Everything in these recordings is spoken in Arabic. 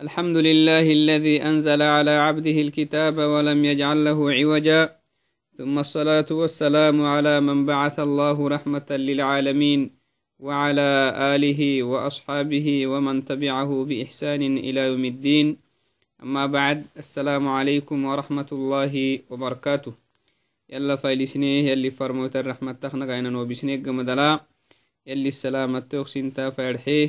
الحمد لله الذي أنزل على عبده الكتاب ولم يجعل له عوجا. ثم الصلاة والسلام على من بعث الله رحمة للعالمين وعلى آله وأصحابه ومن تبعه بإحسان إلى يوم الدين. أما بعد السلام عليكم ورحمة الله وبركاته. يلا فايلسنيه يلي فرموت الرحمة تخنق عينا وبسنيك مدلا يلي السلامة توخسنتا فيرحيه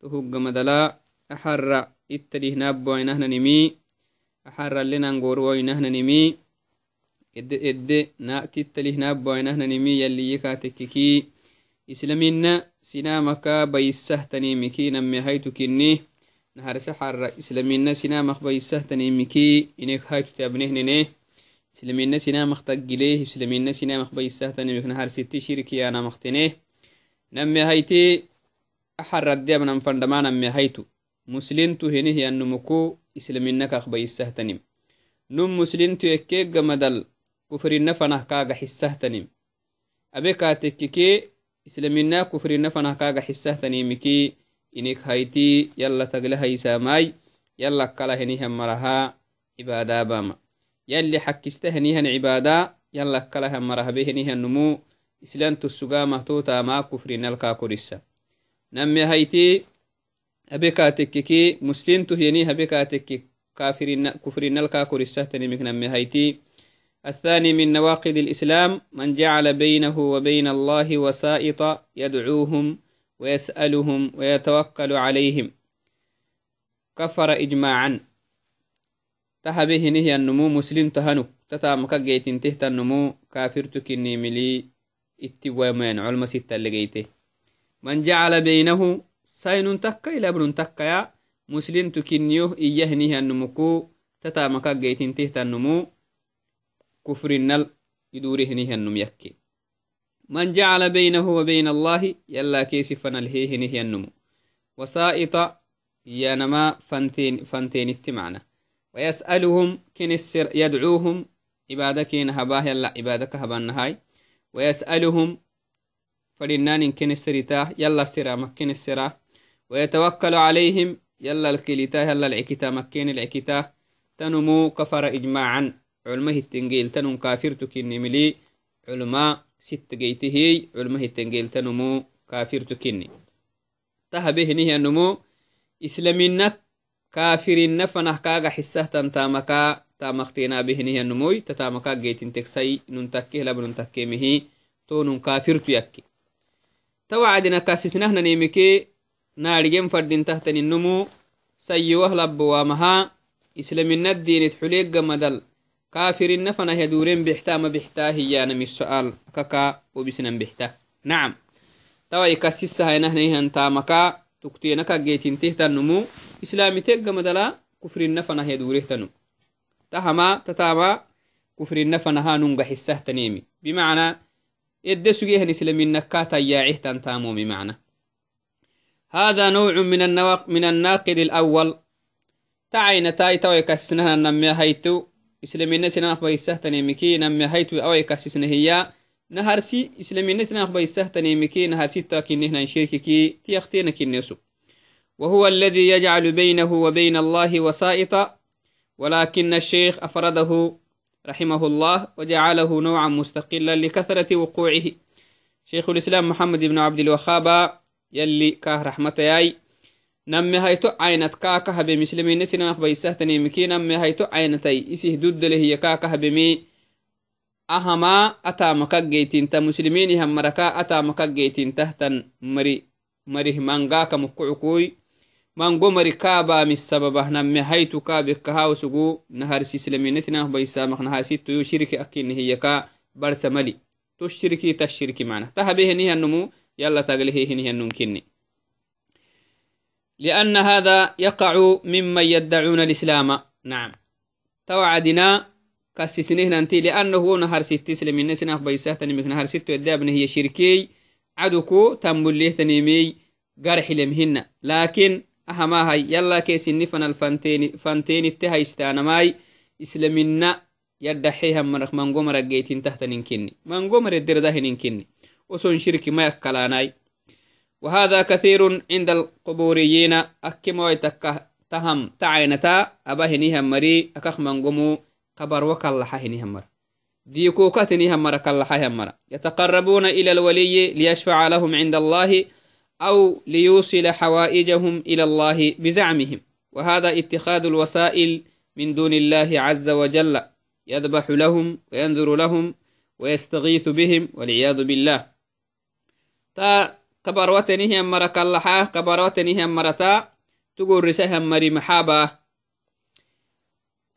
تهق مدلا أحر ittadih nabboainahnanimi axarallenangoruwainahnanimi edde edde na tittalih nabboainahnanimi yalliyikatekkiki islamina sinamaka bayissahtanimiki namme haytu kinni naharse xarra islamina sinamak bayissahtanimiki inek haytute abnehnene islamina sinamak taggile islamina sinamak bayissahtanimik naharsitti shirkiyanamaktene namme hayti axarradde abnan fandama namme haytu muslintu henihiyanumuku islaminakak bayissahtanim num muslintu ekkeegga madal kufrina fanah kaaga xissahtanim abe kaatekkike islamina kufrina fanah kaaga xissahtanimiki inik hayti yalla tagle haysamai yalla kala henihan maraha cibaadabama yalli xakkista henihan cibaada yalla kalahan marahabe henihanumu islantu sugamah totama kufrinalkaa korissa namme hayti abekaatekkeki muslimtu yani habekaatekki كفرنا الكاكور السهتني مكنا مهيتي الثاني من نواقض الإسلام من جعل بينه وبين الله وسائط يدعوهم ويسألهم ويتوكل عليهم. كفر إجماعا. تهبه نهي النمو مسلم تهنو تتامك جيتين تهت النمو كافر تكني ملي اتوامين علم ستة لقيته من جعل بينه sainun takka ilabrun takkaya muslintu kinniyo iyyahinihiannumuku tatamakageytintihtannumu kufrinnal idurihinihiannum yakke man jacala baynahu wa bayna allahi yalla keesifanalheehinihiannumu wasaa'ita yanama fanteenitti macna ويسألهم كنسر يدعوهم عبادة كين هباه يلا عبادة كهبانهاي ويسألهم فلنان كنسرتا يلا سرا مكنسرا ويتوكل عليهم. يلا الكليتا يلا العكتا مكين العكتا تنمو كفر إجماعا. علمه التنجيل. تنم كافر تكني ملي. علماء ست جيته علمه التنجيل. تنمو كافر تكني تهبه نهي النمو إسلامنا كافر نفنه كاغا حسه تنتامكا. تامختينا به نهي النموي تتامكا جيتين تكسي. ننتكه لبن ننتكه مهي. تونن كافر تيكي. توعدنا كاسسنهنا نيمكي. Naadhigen fadintahtaninnumu sayyiwah labbowaamaha islaminad diinit xuleegga madal kaafirinna fanah yaduuren bixta ama bixtaa hiyaanami so'aal kaka obisnan bixta nacam tawai tuktiyenaka geetintehtannumu islamitegga madala kufrinna fanah yaduurehtanu tahama tatama kufrinna fanaha nunga xisahtanemi bimacna edde sugehan islaminakka tayyaacihtan taamomi macna هذا نوع من النواق من الناقد الأول. تعين تاي توي كسنها نمي هيتو. إسلامين سنة أخبا يسهتني مكي نمي هيتو أوي كسسنه هي. نهارسي إسلامين سنة أخبا يسهتني مكي نهارسي تاكين نهنا نشيرككي تيختين كنسو وهو الذي يجعل بينه وبين الله وسائط. ولكن الشيخ أفرده رحمه الله وجعله نوعا مستقلا لكثرة وقوعه. شيخ الإسلام محمد بن عبد الوهاب yalli kah raxmatayai namme hayto caynat kaaka habemi islamine sinamaqbaisahtanimiki namme hayto caynatai isih duddelehiya kaaka habemi ahamaa ataamakageytinta muslimiinihan maraka ataamakageytintahtan mari marih mangaaka mukucukui mango mari kaabaami sababah namme haytu kaabekahawsugu naharsi islaminetinaaqbaisamaq nahasituyu shirki akinihiyaka barsamali. To shirki ta shirki mana tahabehenihanumu يلا تقليه هنه النمكني لأن هذا يقع ممن يدعون الإسلام. نعم. توعدنا كسسنه أنت لأنه نهر ست سلم الناس نخ بيسهتني مك نهر ست يدابن هي شركي. عدوكو تنبليه تنيمي قرح لمهن لكن أهما هاي يلا كيس النفن الفانتين فانتين التهي استانماي إسلامنا يدحيها من قمر جيتين تحت ننكني من قمر الدرده ننكني وسون شرك ما يكلاناي. وهذا كثير عند القبوريين. أكما يتكه taham tacaynata aba hinihammari akak mangomu qabarwa kallaxa hinihammara ديكوكات نيها كاللحاها مرة يتقربون إلى الولي ليشفع لهم عند الله أو ليوصل حوائجهم إلى الله بزعمهم. وهذا اتخاذ الوسائل من دون الله عز وجل. يذبح لهم وينذر لهم ويستغيث بهم والعياذ بالله. ta kabarwatanihyan mara kallaxah kabarwatanihyan marata tugurisahan mari maxaabah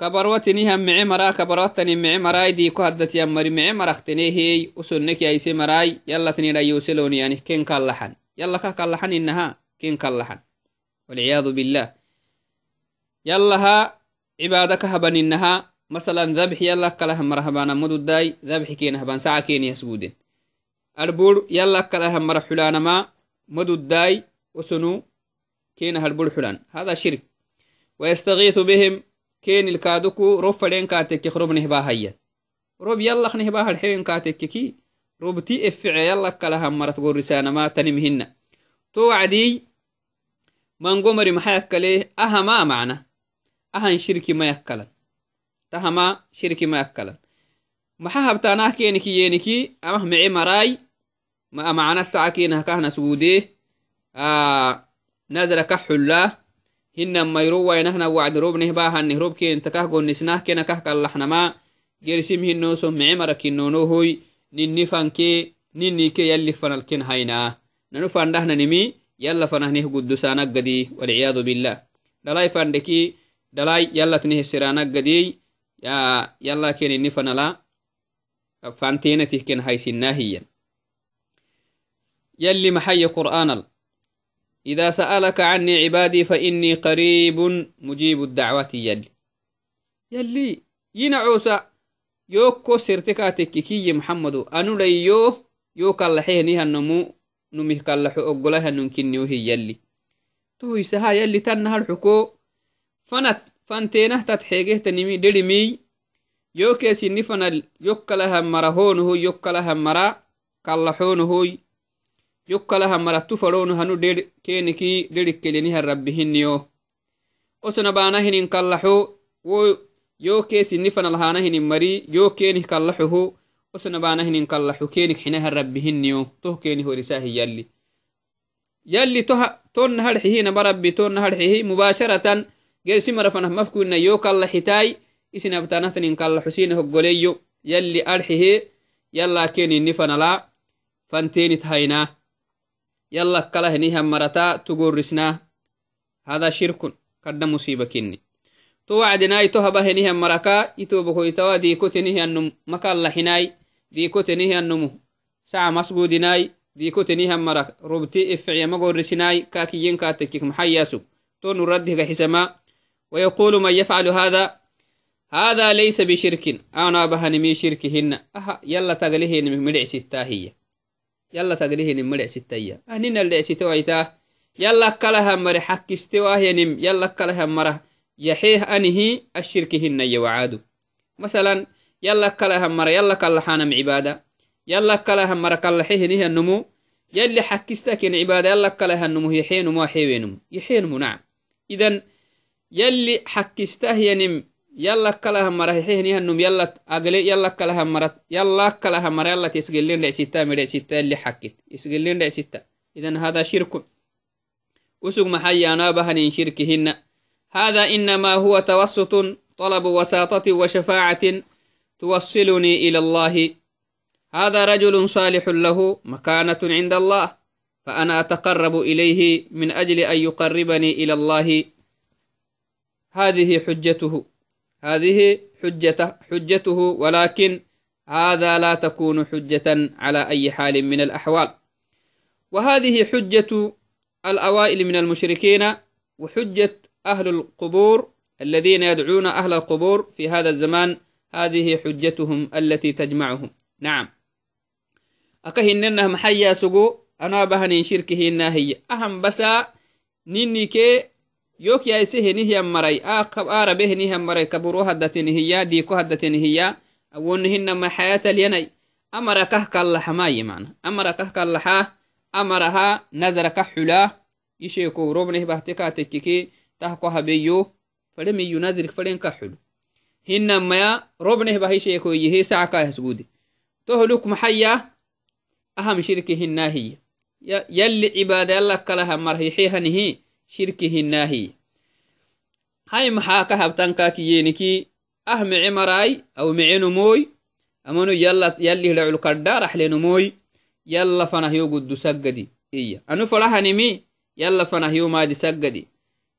kabarwatinihan mice mara kabarwatani mice marai diiko haddatiyan mari mice marakteneehey usonnek marai yalatnidha ken kallaxan yalaka kallaxan inaha ken kallaxan walciyadu billah. Yalaha cibaada ka haban inaha masalan dabxi yalak kalah marhabanamududai dabxi kenahban saca keniyasguuden arbur yalla kalaha mara xulanama modudai usonu kena harbur xulan hada shirk ويستغيث بهم كين الكادوكو روب فلين كاتك روب نهبا هيا. روب يلا نهبا الحين كاتك كي روب تي افع يلا كلها مرت قول رسالة ما تنمهن تو عدي من قمر محاك ليه أهما معنا أهن شركي ما يكلا. تهما شركي ما يكلا. كينكي ينكي أمه معي مراي ما معنا الساعة كينها كهنا سوديه آه نازل كحلا hinan mayro wainahna wacdi robneh bahaneh robken takah gonnisnah kena kah kallahnama gersim hinoso mice marakinonohoy ninni fanke ninnike yalli fanalken hayna nanu fandahnanimi yalla fanahneh guddusanagadi walciyadu billah dhalai fandeki dhalai yallatneh siranagadi yalla ken inni fanala fantenatih ken haysinnahiyan yalli maxaye qur'aanal إذا سألك عني عبادي فإني قريب مجيب الدعوة يلي. يلي ينعوسا يوكو سرتكا تككي محمد أنو ليو يو كالحيه نيها النمو نميه كالحو أقلها ننكنيو هي يلي. تو يسها يلي تنها الحكو. فنت فانتينة تتحيقه تنمي دلمي yokeesinifanal yokkalahamarahonuhu yokkalahamara kallaxonuhui yokkalahamara tufaroonu hanu keniki dherikeliniha rabbihiniyo osnabaanahinin kallaxo wo yokeesinifanal haanahinin mari yokenih kallaxuhu osnabaanahinin kallaxu kenik xinaha rabbihiniyo toh keni horisahi yalli. Yalli tonna harxihinaba rabbi tonna harxihi mubaasharatan geesi marafanah mafkuina yo kallaxitaai kallaxitai isinabtanahtanin kallaxo sina hoggoleyo yalli adxihe yalla keninni fanala fantenit haynaa يلا كلا هنيها مرتا تقورسنا هذا شرك كدا مصيبة كني تو وعدنا يتوها هنيها مركا يتوبكو يتوا ديكو تنيه النم مكان لحناي ديكو تنيه النمو ساعة مسبودناي ديكو تنيه مرك ربتي افعي مقورسناي كاكي ينكاتك محياسو تو نرده حسما ويقول من يفعل هذا هذا ليس بشرك. أنا بهني مي شرك هنا أها يلا تغليه إن مدع ستة هي. يلا تغليه إن مدع ستة هي. أهني نلدع ستة ويتا يلا كلها مر حق استوى هي نم يلا كلها مر يحيه أنه الشرك هنا يوعدو مثلا يلا كلها مر يلا كل حنم عبادة. يلا كلها مر كل حينه النمو. يلا حق استكن عبادة يلا كلها النمو. يحين نمو حيوينم نمو منع إذا يلي حكسته ينم يعني يلا كلاها مره حين ينم يلا أجل يلا كلاها مرة يلا كلاها مرة يلا تسجلين رأي ستة من ستة اللي حكيت. يسجلين رأي ستة إذا هذا شرك. أسوق محيا نابهن شركهن هذا إنما هو توسط طلب وساطة وشفاعة توصلني إلى الله. هذا رجل صالح له مكانة عند الله. فأنا أتقرب إليه من أجل أن يقربني إلى الله. هذه حجته. هذه حجته, حجته ولكن هذا لا تكون حجة على أي حال من الأحوال. وهذه حجة الأوائل من المشركين وحجة أهل القبور الذين يدعون أهل القبور في هذا الزمان هذه حجتهم التي تجمعهم. نعم. أكهننها محيا سقو أنا بهنين شركه هي. أهم بسا نيني كي yok yaise henihyan maray arabe henihyan maray kaburo haddatenihiya diiko haddatenihiya awonihinama xayatalyanay amara kah kallaxamaye mana amara kah kallaxa amaraha nazara kah xulaa isheeko robneh bahte ka tekkiki tahko habeyo fade miyu nazirik faden ka xulu hinamaya robneh bahisheekoyihe sacakahasgude tohluk maxaya aham shirki hinaahiya yalli cibaada yalla kalaha marhixehanihi shirki hinaahiya hay maxaa ka habtankakiyeniki ah mece marai aw mece numoy amanu yallihiracul kadda raxlenumoy yalla fanahyo guddu saggadi. Iya. Anu farahanimi yalla fanahyo maadi saggadi.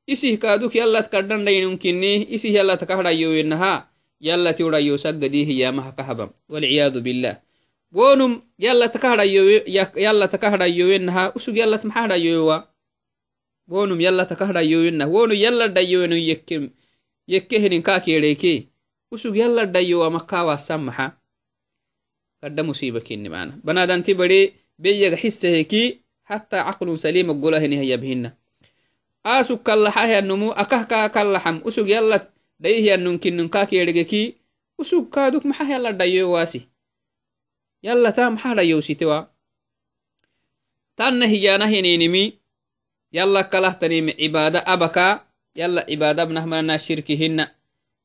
Isih kaaduk yallat kadhandhaynunkinni isih yallat kahdayowenaha yallati urayo saggadi hiyamaha kahabam walciyadu billah. Wonum yallata kahdayowenaha usug yallat maxa hdayowewa wonum yallata kahdayowenah wonu yalla dhayowenu yekkehinin kakeereke usug yalla dhayowa makawasan maxa kadda musiba kinni mana banadanti bare beyaga xisaheki hatta caqlun salima golahini hayabhina asug kallaxahianumu akahka kallaxam usug yalla dhayihiannunkinnun kakeergeki usug kaaduk maxa yalla dhayowaasi yalla ta maxa dhayowsitewa tanna hiyanahininimi yalla kalahtanimi cibaada abaka yalla cibaadabnahmanana shirkihinna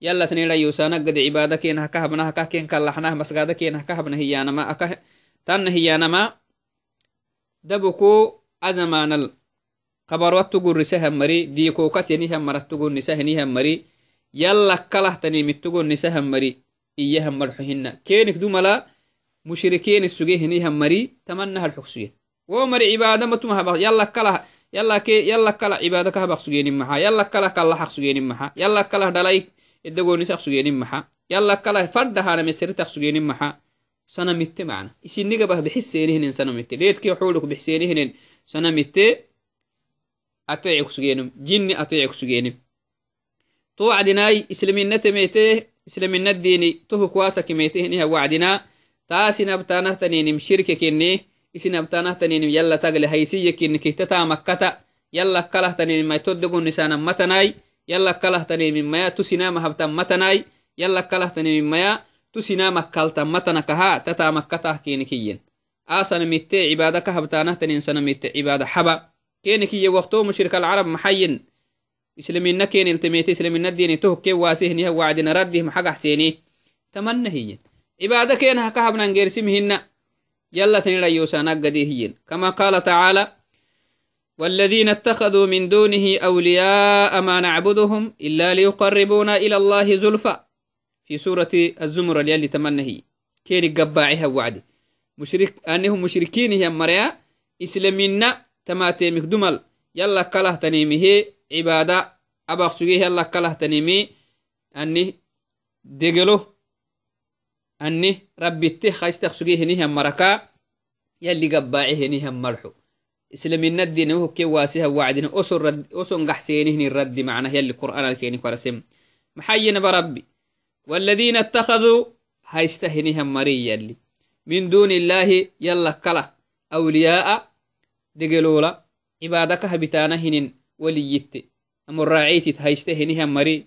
yalla tanidhayusanagade cibaada kena hakahabna haka ken kallahnah masgada kena hakahabna hiyanama aka tanna hiyanama dabuko azamanal kabarwattugurrisahammari diikokatenihamarattugurnisahenihemmari yalla kalahtanimittugurnisahammari iyahammarxohinna kenik dumala mushrikeeni sugehenihammari tamanna halxogsuge wo mari cibaada matumahaba yalla kalah yallake yalla kala cibaado ka habaq sugeenin maxa. Yalla kala kallaxaq sugeenin maxa. Yalla kala dhalay edagoonisaq sugeenin maxa. Yalla kala fadhahana meseritaq sugeenin maxa. Sanamitte macna isinigabah bixiseenihinen sanamitte deedkii xuluk bixseenihinen sanamitte ateecek jinni ateecek to wacdinaai islamina temete islamina diini tohuk hiniha wacdinaa taasinabtaanah shirke kenne. Isinabtanahtanenim yalla tagle haysiyekini kihtata makkata yalla kalahtanenim toddegonnisanan matanai yalla kalahtanemin maya tusinama habtan matanai yalla kalahtanemin maya tusinama kaltan matanakaha tata makkatah kenikiyen asanamitte cibaada ka habtanahtanin sanamitte cibaada haba kenikiye wakto mushrik alcarab maxayin islamina keniltemete islamina dini tohke waasehniha wacdina raddih maxagaxseeni tamanna hiyen cibaada kenaha ka habnan gersimhinna يلا تنريوسانا قديهين كما قال تعالى والذين اتخذوا من دونه أولياء ما نعبدهم إلا ليقربونا إلى الله زلفى. في سورة الزمر اللي تمنهي كين قباعها وعد. مشرك أنهم مشركين هي مريا. إسلامنا تماتي مخدمل يلا كله تنيمه عبادة. أبا سجيه يلا كله تنيمي. أني دقلو أني ربي التخ يستخسجيه نهم مركا يلي قباعه نهم مرحو. إسلامنا الدين هو كي واسها وعدنا أسر رد أسر قحسينه الرد معنا يلي القرآن الكيني قرسم. محينا بربي. والذين اتخذوا هيستهنهم مري يلي. من دون الله يلا كلا. أولياء دقلولا عبادك هبتانا هنين وليت. أمر راعيتي هيستهنهم مري.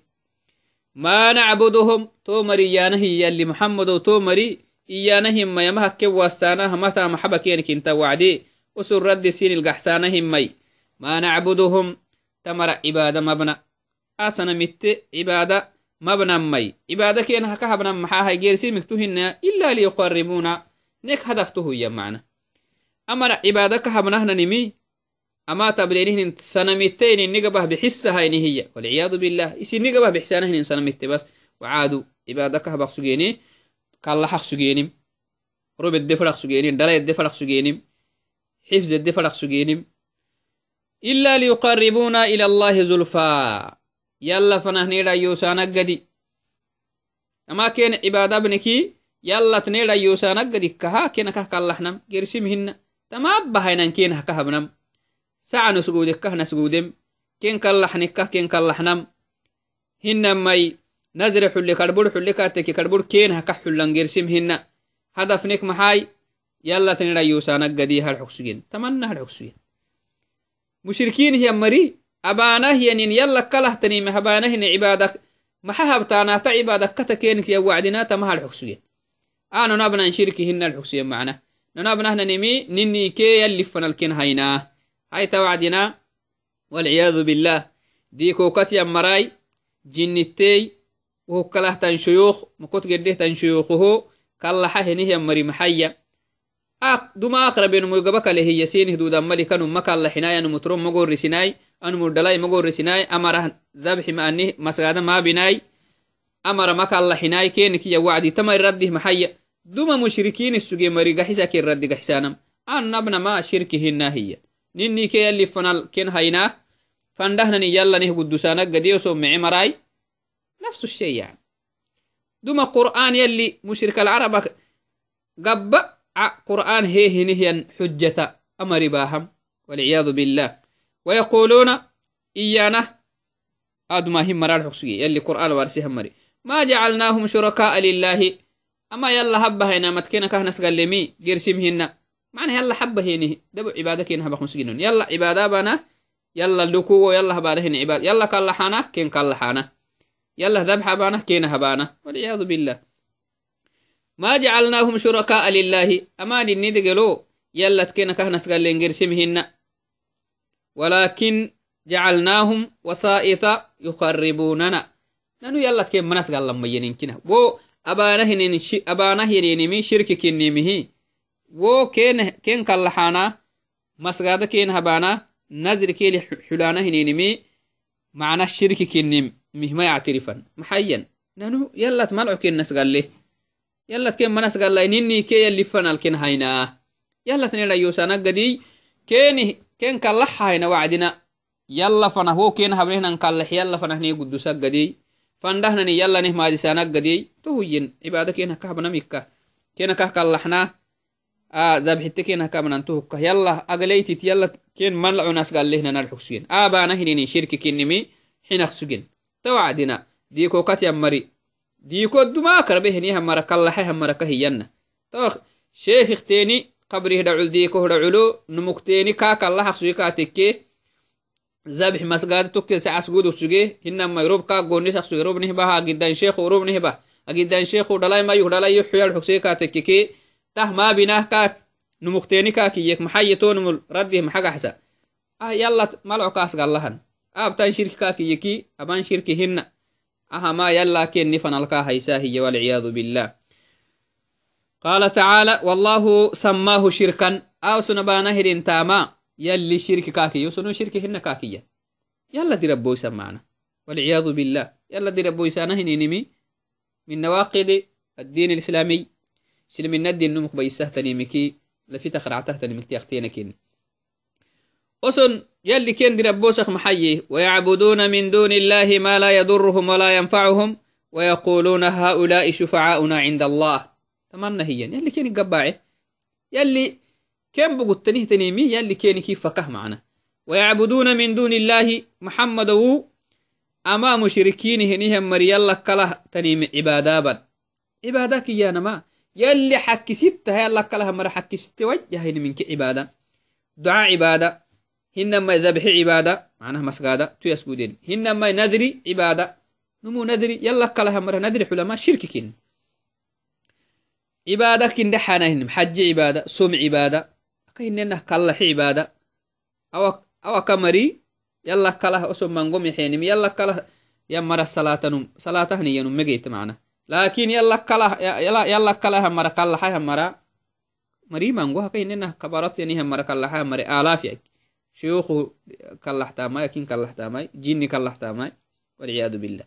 ما نعبدهم. تو مري يانه يلي محمد تو مري إيانهم ما يمهك واسانه متى محبة كينك انت وعدي. وسر رد سين القحسانهم مي. ما نعبدهم. تمر عبادة مبنى. أسنا مت عبادة مبنى مي. عبادة كين هكا هبنا محاها غير سيمك تهن إلا ليقربونا. نك هدفته يا أمر عبادة كهبنا نمي. أما تبلينهن سنمتين نقبه بحسها هي والعياذ بالله إسي نقبه بحسانهن سنمت بس. وعادوا عبادة كهبق سجيني. كالله حق سجيني. رب الدفرق سجيني. دلاء الدفرق سجيني. حفظ الدفرق سجيني. إلا ليقربونا إلى الله زلفا. يلا فنهنيرا يوسانا قدي أما كان عبادة ابنكي يلا تنيرا يوسانا قدي كها كنا كاللحنم قرسمهن. تمام بهينا كينها كهبنم saca nosguudekah nasguudem ken kallaxnikah ken kallaxnam hinamai nazre xulle karbur xulle kaateki karbur keenha kah xullangersim hina hadafnek maxai yalla tanira yuusanagadi har xogsugen tamanna har xogsugen mushrikiin hiyammari abaanahyanin yalla kalahtanime habaanahine cibaadak maxa habtaanaata cibaadakkata keenikya wacdinaata ma har xogsugen ano nabnan shirki hina har xogsugen macna nanabnahnanimi ninni kee yallifanalken haynaa هاي توعدنا والعياذ بالله diikokatyan marai jinnittey wohokkalahtan shuyuukh makot gedehtan shuyuukhuho kallaxa henihyan mari maxaya duma akrabenumoy gaba kale hiya sinih dudammali kanuma kallaxinai anumutro magorisinai anumudhalai magorisinai amarah zabxi maani masgada maabinai amara makallaxinai kenikiya wacdi tamai raddih maxaya duma mushrikiini suge mari gaxisaken raddi gaxisanam annabnama shirki hinna hiya ninni ke yalli fanal ken haynaa fandahnani yallanih guddusanak gadiyoso mici marai nafsu shay yani duma qur'an yalli mushrik alcaraba gabba qur'an heehinihyan xujjata amari baaham walciyadu billah ويقولون إيانا آدما هم مرار حقسي يلي قرآن وارسيها مري ما جعلناهم شركاء لله أما يلا هبه هنا متكينا كهنس قال لي مي قرسم هنا معنى يلا حبه هنا دبو عبادة كين هبا خمسجنون يلا عبادة بنا يلا لكو يلا هبانه هنا عبادة. يلا كاللحانا كين كاللحانا يلا ذبح بانا كين هبانا والعياذ بالله. ما جعلناهم شركاء لله. أما الندقلو يلا تكينا كهنس قال هنا ولكن جعلناهم وسائط يقربوننا. نانو يلا تكين منس قال لما ينكنا و أبانا شي أبانا هنينمي شرك كنيمه wo ken kallaxana masgada ken habana nazri keli xulana hininimi mana shirki kenim mihma yactirifan maxayan nanu yalat malco ken nasgalle. Yalat ken manasgallai nini ke yallifanalken haina yalat nedhayosanagadiy keni ken kallax haina wacdina yalla fanah wo ken habrehnan kallax yalla fanah ne gudusagadiy fandahnani yalla maadisanagadiy to cibada ken hakahabnamikka kallaxna zabxitte ken hakabnan tohukka yalla agaleytit yalla ken manlacunas gallehnanar xugsugen abana hinini shirki kinnimi xinak sugen ta wacdina diiko katyan mari diiko duma karbe hiniha mara kallaxe hamaraka hiyanna ta sheekhikteni qabrih dhaculdiikoh dhaculo numukteeni kaakallahaq suge kaatekke zabix masgaada tokke sacasguduk suge hinamai rob kaa gonisaq suge robnih baha agidan sheekhu robnih bah agidan sheekhu dhalai mayuk dhalayo xuyal xug suge تاه ما بناه كاك نمختيني كاكيك محيطون مل رده حاجة أحسا آه يلا ملعو كاس قال لهن آب تان شرك كاكيكي أبان شرك هن آه ما يلا كين نفن القاها يساهي والعياذ بالله قال تعالى والله سماه شركا أو سنبانهر تاما يلي شرك كاكي يسنو شرك هن كاكية يلا دي ربو سمعنا والعياذ بالله يلا دي ربو يسانه نيني من نواقض الدين الإسلامي تخرعته تنيمكي أختينكين أسن يلي كين دي ربو سخ محيي ويعبدون من دون الله ما لا يضرهم ولا ينفعهم ويقولون هؤلاء شفعاؤنا عند الله. تمنى هي. يلي كيني قباعي يلي كم بقتنيه تنيمي يلي كيني كيف فكه معنا. ويعبدون من دون الله محمد و أما مشركين هنيهم مري يلا كله تنيم عبادابا عبادك يا نما يلي حكي ستة يلا كلها مرة حكي ستة وجه منك عبادة. دعاء عبادة هنما ذبح عبادة معناها مسجادة تو يسجدين. هنما نذري عبادة نمو نذري يلا كلها مرة نذري حلما شرككين عبادة كن دحانهن حج عبادة سم عبادة. كهننا كالله عبادة. أو أو كمري يلا كله أسم من قوم يحينم يلا كله يمر الصلاة نم صلاة هني نم مجيت معنا. لكن يلا كله يلا يلا كله مرة كله حي مرة. مري من قوها كهننا كبارات يعني هم مرة كله حي مرة. آلاف يك. شيوخ كله تاماي كين كله تاماي جيني كله تاماي والعياذ بالله.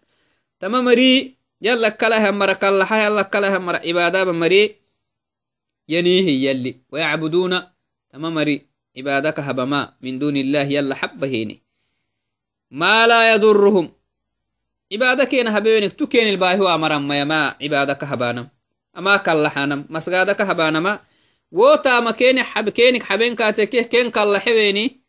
تمام مري يلا كلها مرة كلها يلا كلها مرة. عبادة بمري ينيه يلي. ويعبدون. تمام مري. عبادك هبما من دون الله يلا حبهيني ما لا يضرهم عبادك ين هبينك تكين الباي هو أمر ما يما عبادك هبانم. أما كلحانم مسجدك هبانما وتا مكيني حب كينك حبين كاتكيه كين كلا حبيني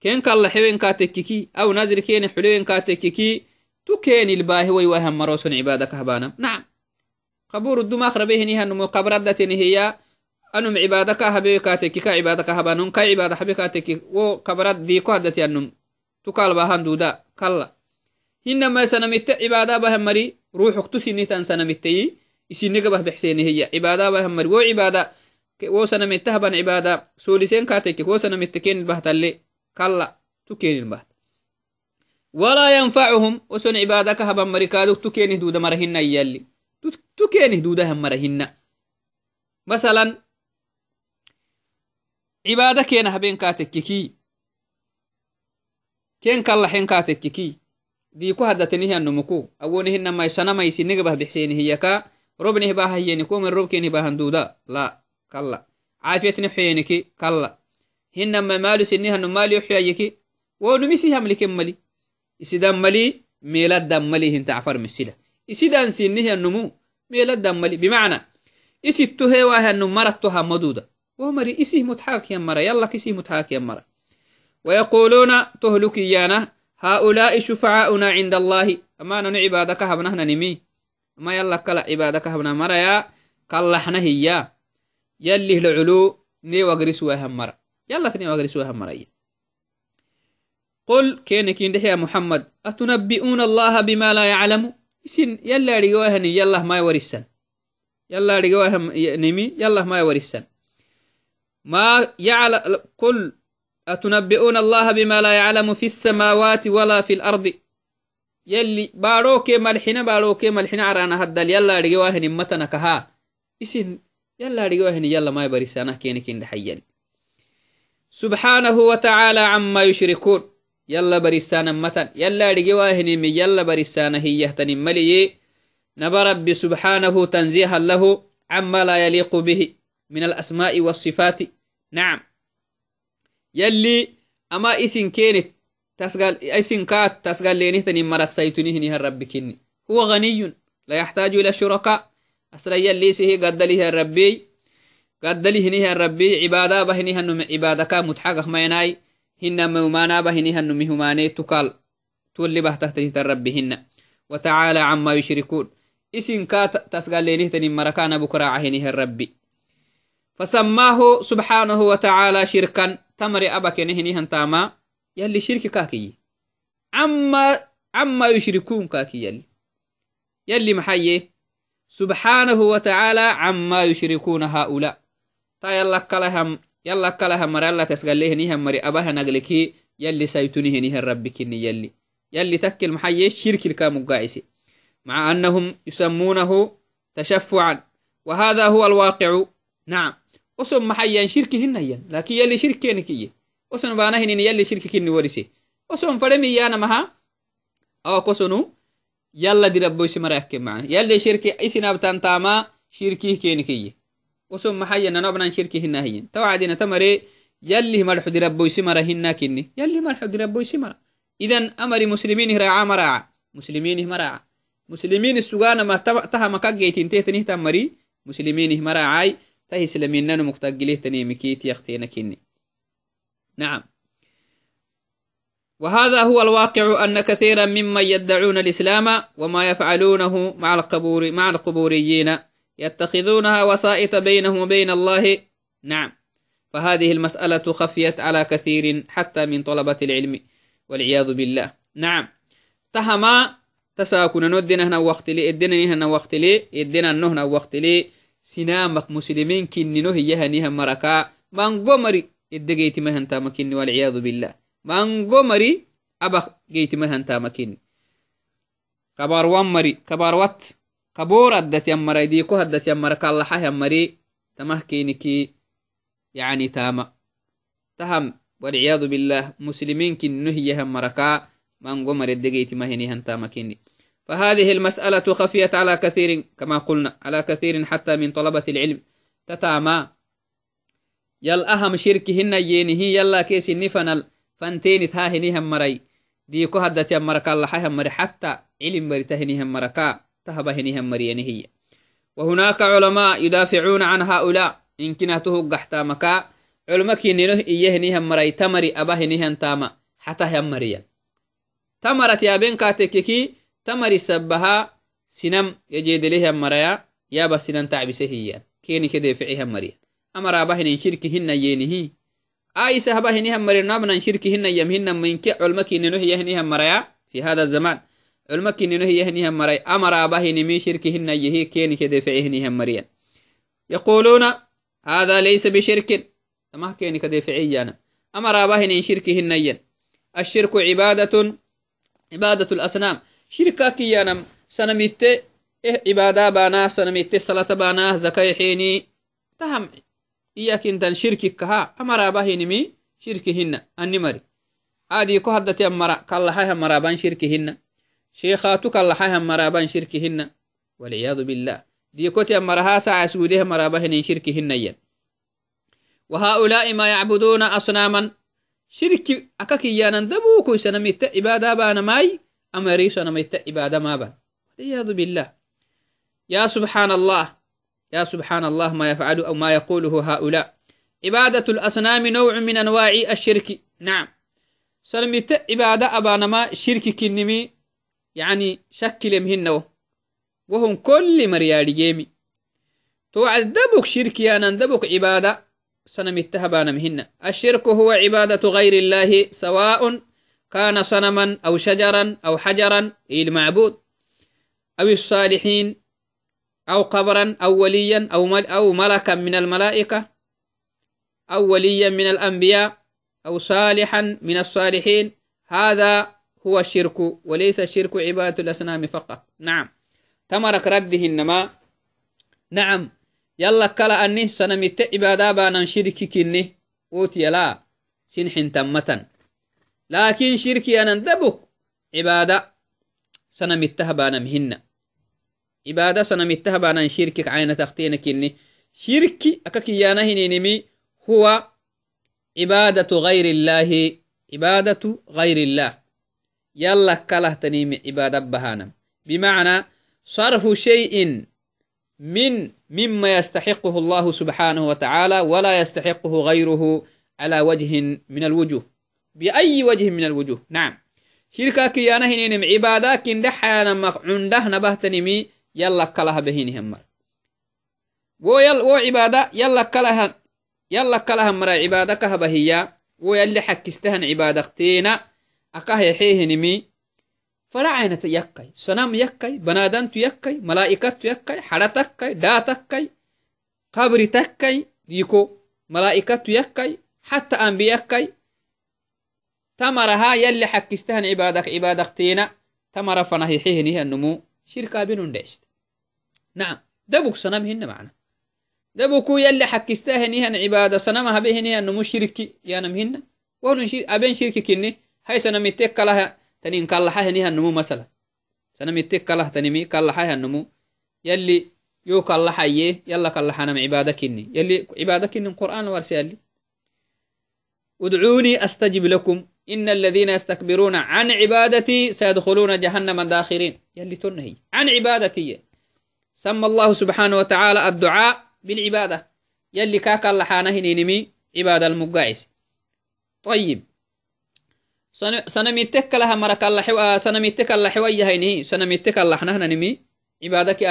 كين كلا حبين كاتككي أو نزل كيني حلوين كاتككي تكين الباهي ويوهم مروس عبادك هبانا نعم. قبور الدماغ ربيهني هنمو قبردتني هي أنم عبادك هبي hinamai sanamitte cibaadabahamari ruuxuk tusinihtan sanamittei isinegabah bexseeneheya cibaadabahamari wo cibaada wo sanamittahaban cibaada soolisen katekek wo sanamitte kenin kalla tu kenin walaa yanfacuhum woson cibaada kahaban mari kaaduk tu kenih duuda mara hinna iyalli tu kenih duudahan mara hinna masalan cibaada keena haben kaatekkiki ken kallahen kaatekkiki diku hadatenihyanmuku awonihinamaysanamaisi negabah bixseenihiyaka robnih bahahyeni komen robkenih bahanduda la kala caafiyatni xoyeniki kala hinamai maalusinihanu maali xoyayiki wonumisi mali. Isidan mali meeladan mali hintacfar misida isidan sinihyanumu meeladan mali. Bimacna isittu hewahyanu maratto hamaduda womari isih mutxaakyan mara. Yallak isih mutxaakyan mara. Wayaquluuna tohlukiyaana هؤلاء شفعاؤنا عند الله. أما نن عبادك هبنا نمي. ما يلا كلا عبادك هبنا مرا يا. كلحنا هي يلي العلو ني وغرس وهم مرا. يلا ثني وغرس وهم مرا قل كينك يا محمد. أتنبئون الله بما لا يعلم؟ إسن يلا رجوهني يلا ما يورسن يلا رجوهم نمي. يلا ما يورسن ما يعلم قل أتنبئون الله بما لا يعلم في السماوات ولا في الأرض؟ يلي باروك ملحنا باروك ملحنا عرانا هدل. يلا رجوهني متنا كها. إسن يلا رجوهني يلا ما يبرسانه كينك حيالي سبحانه وتعالى عما يشركون. يلا برسانا متن يلا رجواهن من يلا برسانا هي ملي نبى رب سبحانه تنزيها له عما لا يليق به من الأسماء والصفات. نعم. يلي أما إسن كينت تسقال إسن كات تسقال لينه تني مرق نها الرب كني هو غني لا يحتاج إلى شركاء. أصلا يلي سيه قد له الربي. قد له نها الربي. عبادة بهنها نم عبادك متحقق ما يناي. هن ممانا بهني هن مهماني تقال. تولي به تحته تربهن وتعالى عما يشركون. اسم كات تسقال لينه تني مركان بكرا عهنه الربي. فسماه سبحانه وتعالى شركا. تمر أبك نهني هنتاما يلي شرك كاكي عما عما يشركون كاكي يلي يلي محيي سبحانه وتعالى عما يشركون هؤلاء تا يلا كلهم يلا كلها مر يلا تسقليه نيها مري أباها نقلكي يلي سيتنيه نيها ربك يلي يلي تكل محيي الشرك الكامقاعسي مع أنهم يسمونه تشفعا وهذا هو الواقع نعم وسم محيا شركهن ين لكن يلي شركينكي وسن بانهن يلي شرككن ورسي وسن فرمي يانا مها أو كسنو يلا دي ربو سمرا معنا. يلي شركي إسنابتان تاما شركيه كينكي وسم محيا نبنا شركي هنا هين توعدنا تمري. يلي ملح دي ربو سمرا هنا كني يلي ملح دي ربو سمرا إذن أمر مسلمين راعا يختينا كني نعم. وهذا هو الواقع أن كثيرا ممن يدعون الإسلام وما يفعلونه مع القبور مع القبوريين يتخذونها وسائط بينهم وبين الله. نعم. فهذه المسألة خفيت على كثير حتى من طلبة العلم والعياذ بالله. نعم. تهما تساكن ندنا هنا وقت لي ادنا هنا وقت لي ادنا هنا وقت لي. سنامك مسلمين كني نهي يهنيها مركا. من قمري ادقيت مهن تامكني والعياذ بالله. من قمري أبخ جيت مهن تامكني. كبار ومري كبار وات. قبور أدت يمري ديكو هدت يمري كاللحة يمري. تمه كينكي يعني تاما. تهم والعياذ بالله مسلمين كن نهي مركا. من قمر فهذه المسألة خفيت على كثير كما قلنا على كثير حتى من طلبة العلم. تتاما يل أهم شركهن يينه يلا كيس نفن فانتين تاهنهم مري. ديكو هدت الله مري حتى علم برتهنهم مركا تهبهنهم مرينه هي. وهناك علماء يدافعون عن هؤلاء. إن كنته قحتا مكا. علماء كينينه إيهنهم مري تمري أبهنهم تاما. حتى هم مريا. تمرت يا بين كاتككي تمري سبها سنم يجيد لها مريا يا بس سنم تعبسه هي. كيني كده فعيها مريا أمر أبهن شركهن يينه. آي سهبهنهم مريا نابنا شركهن يمهن من كي علماء كينينه يهنهم مريا في هذا الزمان علمكن نهي يهنيهم مري أمر أباه نمي شركهن يهي. كين كده فعيهنهم مريا يقولون هذا ليس بشرك. تمه كين كده فعيانا أمر أباه نين شركهن ين الشرك عبادة عبادة الأصنام. شركة كيانم. سنميت إيه عبادة بانا سنميت صلاة بانا زكاة حيني. تهم إياك انت شركك كها. أمر باهنمي شركهن النمري عادي كو هدتي أمرا. كالله مرابان شركهن شيخاتك الله مرابان شركهن والعياذ بالله. ديكوتي أمرها ساعة سوديه مرابهن شركهن ين وهؤلاء ما يعبدون أصناما. شرك أكاكيانا دبوكو سنميت عبادة بانا ماي. أمري سنميت عبادة ما بان. والعياذ بالله. يا سبحان الله يا سبحان الله ما يفعل أو ما يقوله هؤلاء. عبادة الأصنام نوع من أنواع الشرك. نعم. سلمت عبادة أبانا ما شرك كنمي. يعني شكل مهنه وهم كل مريالي جيمي. توعد دبك شرك يا دبك عبادة. صنم التهبان مهن. الشرك هو عبادة غير الله سواء كان صنما أو شجرا أو حجرا المعبود أو الصالحين أو قبرا أو وليا أو, مل أو ملكا من الملائكة أو وليا من الأنبياء أو صالحا من الصالحين. هذا هو الشرك وليس الشرك عبادة الأصنام فقط. نعم. تمرك رده إنما. نعم. يلا كلا أني سنمت عبادة بانا شرك كني. أوتي لا. سنح تمتا لكن شركي أنا دبك عبادة سنمتها بانا مهنّ عبادة سنمتها بانا شركك عين تختين كني. شركي أككيانا هنينمي هو عبادة غير الله. عبادة غير الله. يلا كله تنيم عبادة بهانا بمعنى صرف شيء من مما يستحقه الله سبحانه وتعالى ولا يستحقه غيره على وجه من الوجوه. بأي وجه من الوجوه. نعم. شركة كيانا هنينم عبادة كن دحانا عنده نبهتنمي يلا كلها بهيني همر ويل وعبادة يلا كلها يلا كلها مرا عبادة كهبه هي. ويلي حكستهن عبادة تينا أكاه يحيه نمي فلا عينة يكي سنام يكي بنادنت يكي ملائكة يكي حرتكي داتكي قبر تكي ديكو ملائكة يكي حتى أنبياء تمرها يلي حكستهن عبادك عبادك تينا. تمر فنهيحيه نهي النمو. شركة بنون ديست نعم. دبوك سنم هن معنا. دبوكو يلي حكستاه نيهن عبادة. سنمها به نيهن نمو شركي يانم هن. وهن شير أبين شركي كني. هاي سنم يتك لها تنين كالحاه نيهن نمو مثلا سنم يتك لها تنمي كالحاه النمو. يلي يو إن الذين يستكبرون عن عبادتي سيدخلون جهنم داخرين. يلي تنهي عن عبادتي. سمى الله سبحانه وتعالى الدعاء بالعبادة. يلي كاكا لحانه نينمي عبادة المقاعس. طيب. سنميتك لها مرك الله حو... سنميتك الله حوية هينه سنميتك الله حنهنا نمي عبادك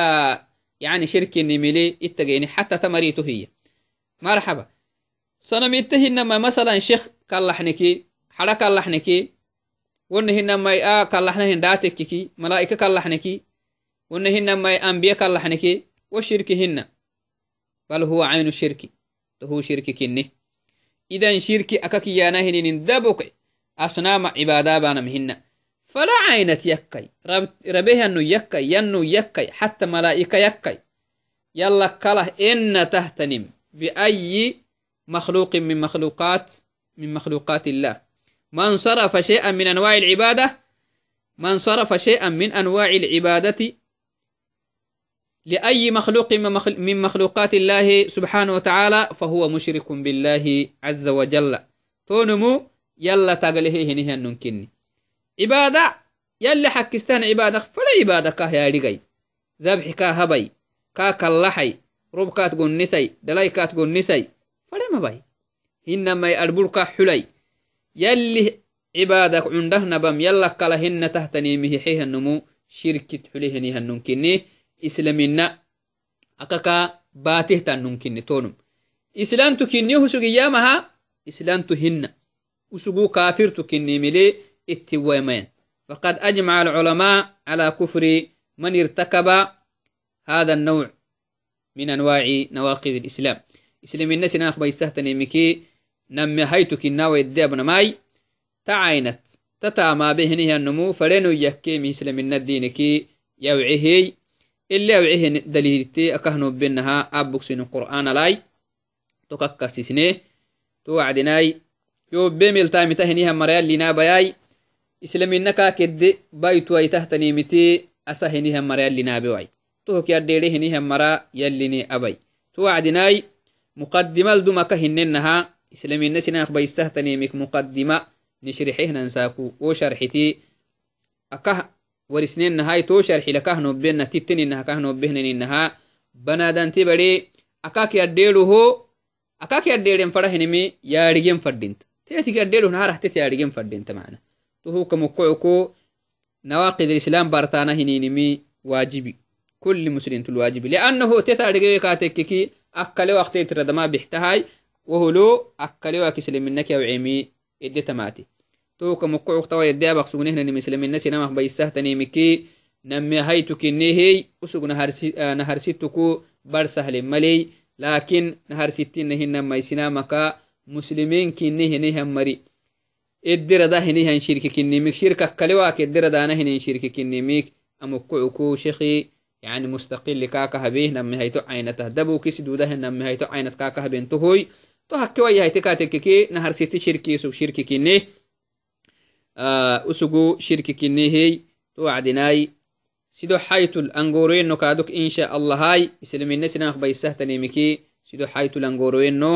يعني شرك نميلي اتقيني حتى تمريته هي. مرحبا. سنميته إنما مثلا شيخ حدا كاللحنكي ونهنما آ كاللحنهن داتككي ملائكة كاللحنكي ونهنما أنبياء كاللحنكي وشركهن بل هو عين الشرك هو شرك كني إذا شرك أكاكي يانهن دبك أصنام عبادة بانا مهن فلا عينة يكي ربه أنه يكي ينو يكي حتى ملائكة يكي يلا كله إن تهتنم بأي مخلوق من مخلوقات من مخلوقات الله من صرف شيئا من أنواع العبادة من صرف شيئا من أنواع العبادة لأي مخلوق من مخلوقات الله سبحانه وتعالى فهو مشرك بالله عز وجل. تونمو يلا تقله هنه ننكني عبادة يلا حكستان عبادة فلا عبادة كاه يا رجي ذبح كاه هبي كا كاللحي ربكات قنسي دلايكات قنسي فلا ما بي إنما يأربرك حلي. يلي عبادك عنده نبم يلا كلهن تهتني مهيحيه النمو شركة حليه نيها ننكني islamina akaka baatihtan nunkini tonum islamtu kinni husugiyamaha islamtu hinna usugu kafirtu kinni mili اتويمين فقد أجمع العلماء على كفر من ارتكب هذا النوع من أنواع نواقض الإسلام. إسلام الناس ناخ بيستهتني مكي نمي هيتك الناوي الدابنا ماي تعينت. تتاما بهنه النمو فرينو يكي مثل من الدين كي يوعيه. اللي يوعيه دليلتي أكهنو بينها أبوك سين القرآن لاي. تككسسنه توعدناي. يو بيميل تايم تهنيها مريال لنا بياي. إسلامنا كاكد بايتو أي تهتني متي أسهنيها مريال لنا بيواي توك يرديري هنيها مرا يليني أبي توعدناي. مقدمة لدمك هننها إسلامنا سناخ بيستهتني مك مقدمة نشرحيه ننساكو وشرحتي أكه ورسنين نهاي تو شرح لكه نوبنا تتني إنها كه نوبهن إنها بنادان تبري أكاك يديرو هو أكاك يديرين فرحنمي يا رجيم فردينت. تيتي يديرو نهار حتى يا رجيم فردينت معنا. تو هو كمقعكو نواقض الإسلام بارتانا هنينمي واجبي. كل مسلم الواجب لأنه رجيم كاتككي أكل وقت تردما بحتهاي وهلو أكل وكسلم منك يوعيمي إدي تماتي. توك مقعوك توا يدي أبق سغنه نمسلم الناس نمخ بيسهتني مكي نمي هايتو كنيهي أسوق نهر ستكو بر سهل ملي. لكن نهر ستين نهن ما يسنامك مسلمين كنيه نهم مري. الدر ده هنيه شرك كنيمك شركة كلواك الدر ده نهن شرك كنيمك أمقعوكو شيخي يعني مستقل كاكا هبيه. نمي هيتو عينته دبو كسدو ده نمي هيتو عينت كاكا هبين to hakke waya haitekatekeke naharsiti shirkisu shirki kinne usugu shirki kinnehey to wacdinai sido xaytul angoroyenno kaadok insha allahai islamine sinanaq baisahtanimiki sido xaytul angoroyenno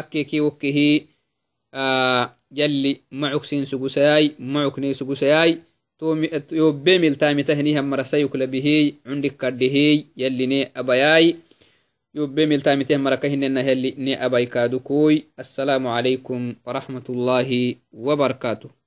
akkeki wokkehi yalli macuksin sugusayai macukne sugusayai yobe miltamitahnihan marasayuklabihey cundik kaddehey yalline abayai يوبي ملتامته مركة هننا هلي ني أباي كادو كوي. السلام عليكم ورحمة الله وبركاته.